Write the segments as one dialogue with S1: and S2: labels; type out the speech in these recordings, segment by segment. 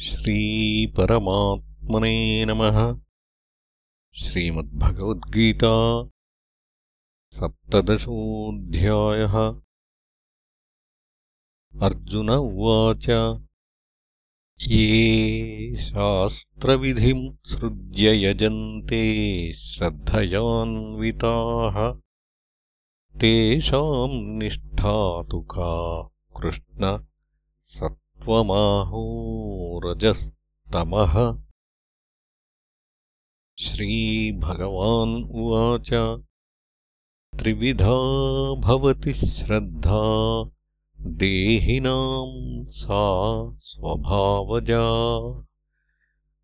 S1: श्रीपरमात्मने नमः। श्रीमद्भगवद्गीता सप्तदशोऽध्यायः। अर्जुन उवाच ये शास्त्रविधिम् सृज्य यजन्ते श्रद्धयान्विताः। तेषाम् निष्ठा तु का कृष्ण रजस्तमः श्रीभगवान् उवाच त्रिविधा भवति श्रद्धा देहिनाम् सा स्वभावजा।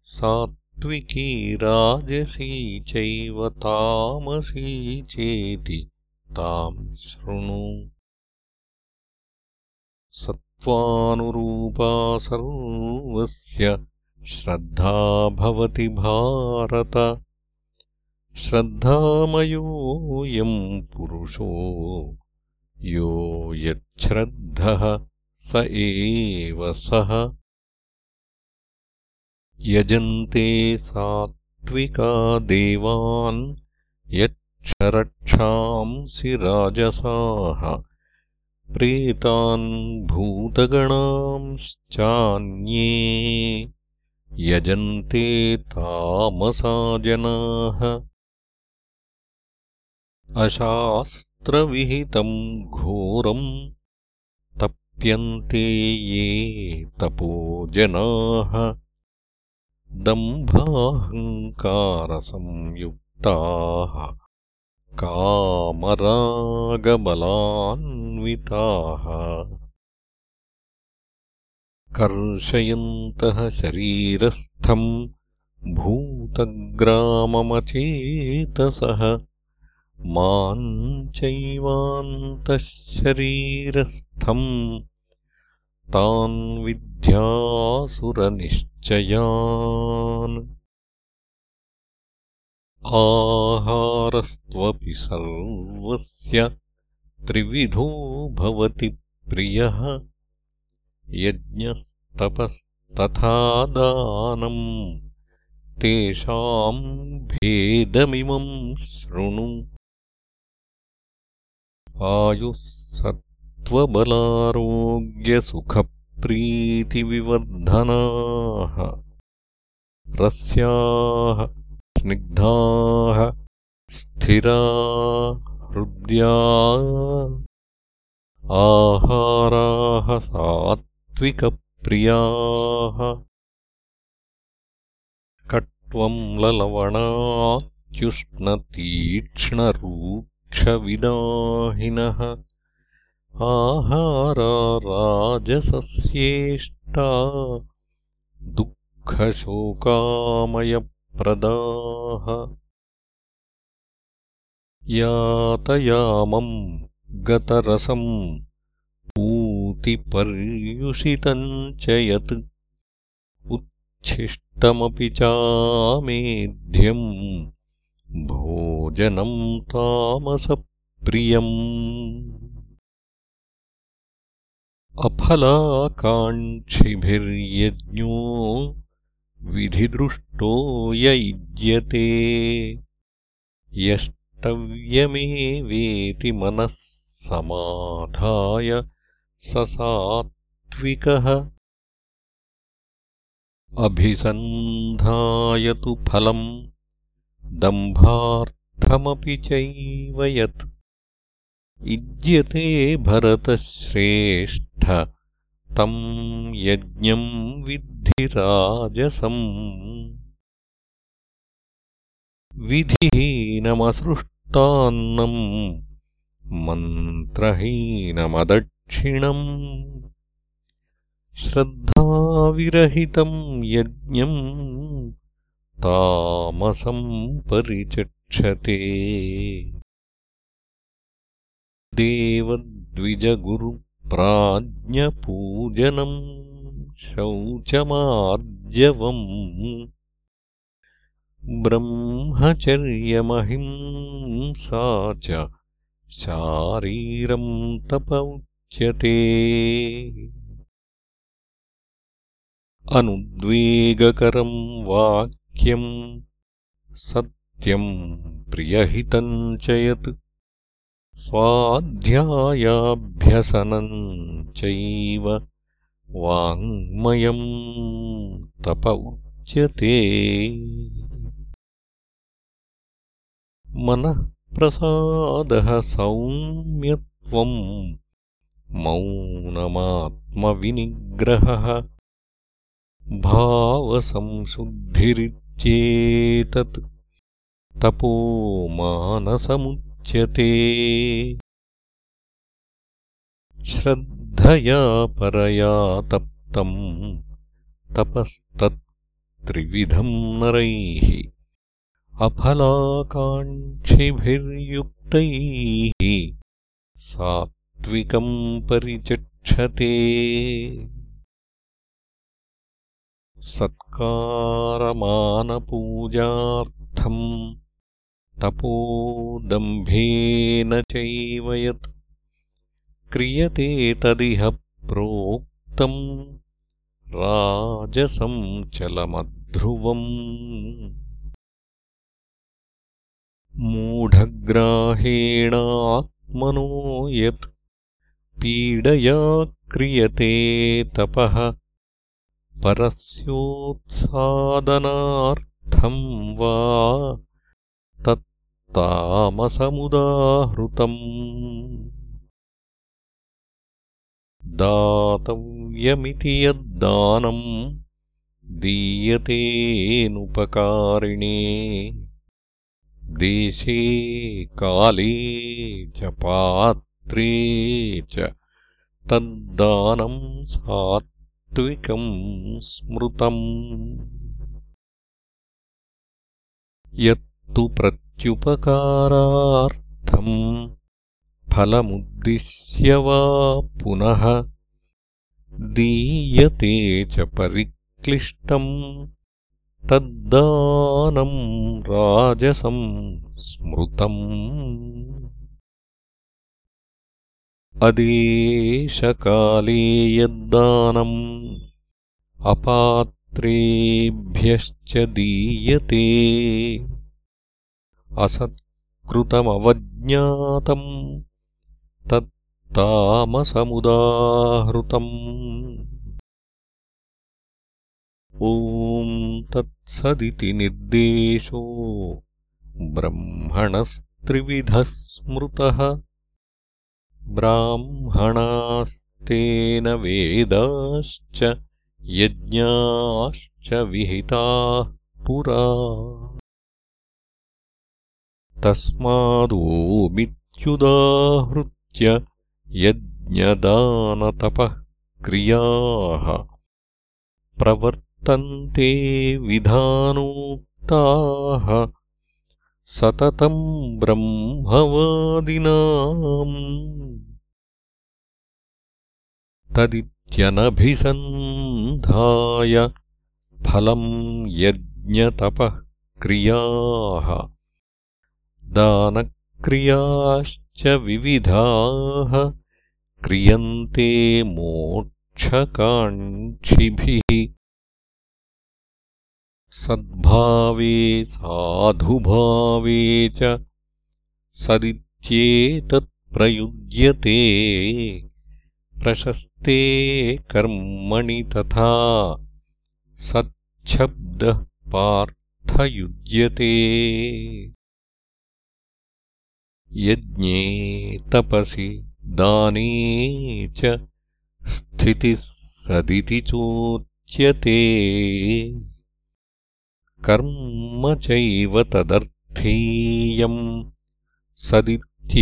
S1: सात्विकी राजसी चैव तामसी चेति ताम् शृणु सत्त्वानुरूपा सर्वस्य श्रद्धा भवति भारत। श्रद्धामयोऽयम् पुरुषो यो यच्छ्रद्धः स एव सः। यजन्ते सात्विका देवान् यच्छरक्षांसि राजसाः प्रेतान् भूतगणांश्चान्ये यजन्ते तामसाजनाः। अशास्त्रविहितम् घोरम् तप्यन्ते ये तपोजनाः दम्भाहङ्कारसंयुक्ताः कर्षयन्तः शरीरस्थम् भूतग्राममचेतसः माम् चैवान्तः शरीरस्थम् तान् विद्यासुरनिश्चयान्। आहारस्त्वपि सर्वस्य त्रिविधो भवति प्रियः। यज्ञस्तपस्तथा दानम्। तेषाम् भेदमिमम् शृणु। आयुः सत्त्वबलारोग्यसुखप्रीतिविवर्धनाः रस्याः स्निग्धाः स्थिरा हृद्या आहाराः सात्विकप्रियाः कट्वम् ललवणात्युष्णतीक्ष्णरूक्षविदाहिनः। आहारा राजसस्येष्टा दुःखशोकामय प्रदाः यातयामम् गतरसम् पूतिपर्युषितम् च यत् उच्छिष्टमपि चामेध्यम् भोजनम् तामसप्रियम्। अफलाकाङ्क्षिभिर्यज्ञो विधिदृष्टो य युज्यते यष्टव्यमेवेति मनः समाधाय स सात्विकः अभिसन्धाय तु फलम् दम्भार्थमपि चैव यत्। युज्यते भरतश्रेष्ठ तम् यज्ञम् विद्धि राजसम् विधिहीनमसृष्टान्नम् मन्त्रहीनमदक्षिणम् श्रद्धाविरहितम् यज्ञम् तामसम् परिचक्षते देवद्विजगुरु प्राज्ञपूजनम् शौचमार्जवम् ब्रह्मचर्यमहिंसा च शारीरम् तप उच्यते अनुद्वेगकरम् वाक्यम् सत्यम् प्रियहितम् च यत् स्वाध्यायाभ्यसनम् चैव वाङ्मयम् तप उच्यते मनःप्रसादः सौम्यत्वम् मौनमात्मविनिग्रहः भावसंशुद्धिरित्येतत् तपो मानसमुच्यते। श्रद्धया परया तप्तम् तपस्तत्त्रिविधम् नरैः अफलाकाङ्क्षिभिर्युक्तैः सात्विकम् परिचक्षते। सत्कारमानपूजार्थम् तपोदम्भेन चैव यत् क्रियते तदिह प्रोक्तम् राजसञ्चलमध्रुवम् मूढग्राहेणात्मनो यत् पीडया क्रियते तपः परस्योत्सादनार्थम् वा तत्तामसमुदाहृतम्। दातव्यमिति यद्दानम् दीयतेऽनुपकारिणे देशे काले च पात्रे च तद्दानम् सात्विकम् स्मृतम्। यत्तु प्रत्युपकारार्थम् फलमुद्दिश्य वा पुनः दीयते च परिक्लिष्टम् तद्दानम् राजसम् स्मृतम्। अदेशकाले यद्दानम् अपात्रेभ्यश्च दीयते। असत्कृतमवज्ञातम् तत्तामसमुदाहृतम् ॐ तत्सदिति निर्देशो ब्रह्मणस्त्रिविधः स्मृतः ब्राह्मणास्तेन वेदाश्च यज्ञाश्च विहिताः पुरा। तस्मादोमित्युदाहृत्य यज्ञदानतपः क्रियाः। प्रवर्त तन्ते विधानोक्ताः सततम् ब्रह्मवादिनाम्। तदित्यनभिसन्धाय फलम् यज्ञतपः क्रियाः दानक्रियाश्च विविधाः क्रियन्ते मोक्षकाङ्क्षिभिः सद्भावे साधुभावे च सदित्येतत्प्रयुज्यते प्रशस्ते कर्मणि तथा सच्छब्दः पार्थयुज्यते। यज्ञे तपसि दाने च स्थितिः सदिति चोच्यते कर्म चैव तदर्थीयम् सदित्येवाभिधीयते।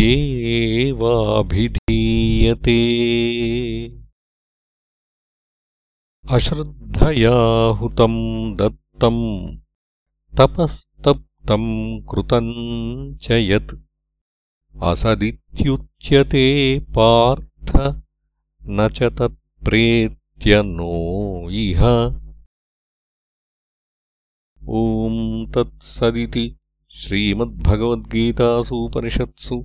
S1: अश्रद्धयाहुतम् दत्तम् तपस्तप्तम् कृतम् च यत् असदित्युच्यते पार्थ न च तत्प्रेत्य नो इह ॐ तत्सदिति श्रीमद्भगवद्गीतासूपनिषत्सु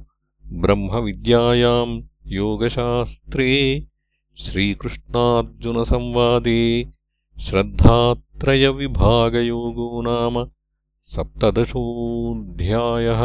S1: ब्रह्मविद्यायाम् योगशास्त्रे श्रीकृष्णार्जुनसंवादे श्रद्धात्रयविभागयोगो नाम सप्तदशोऽध्यायः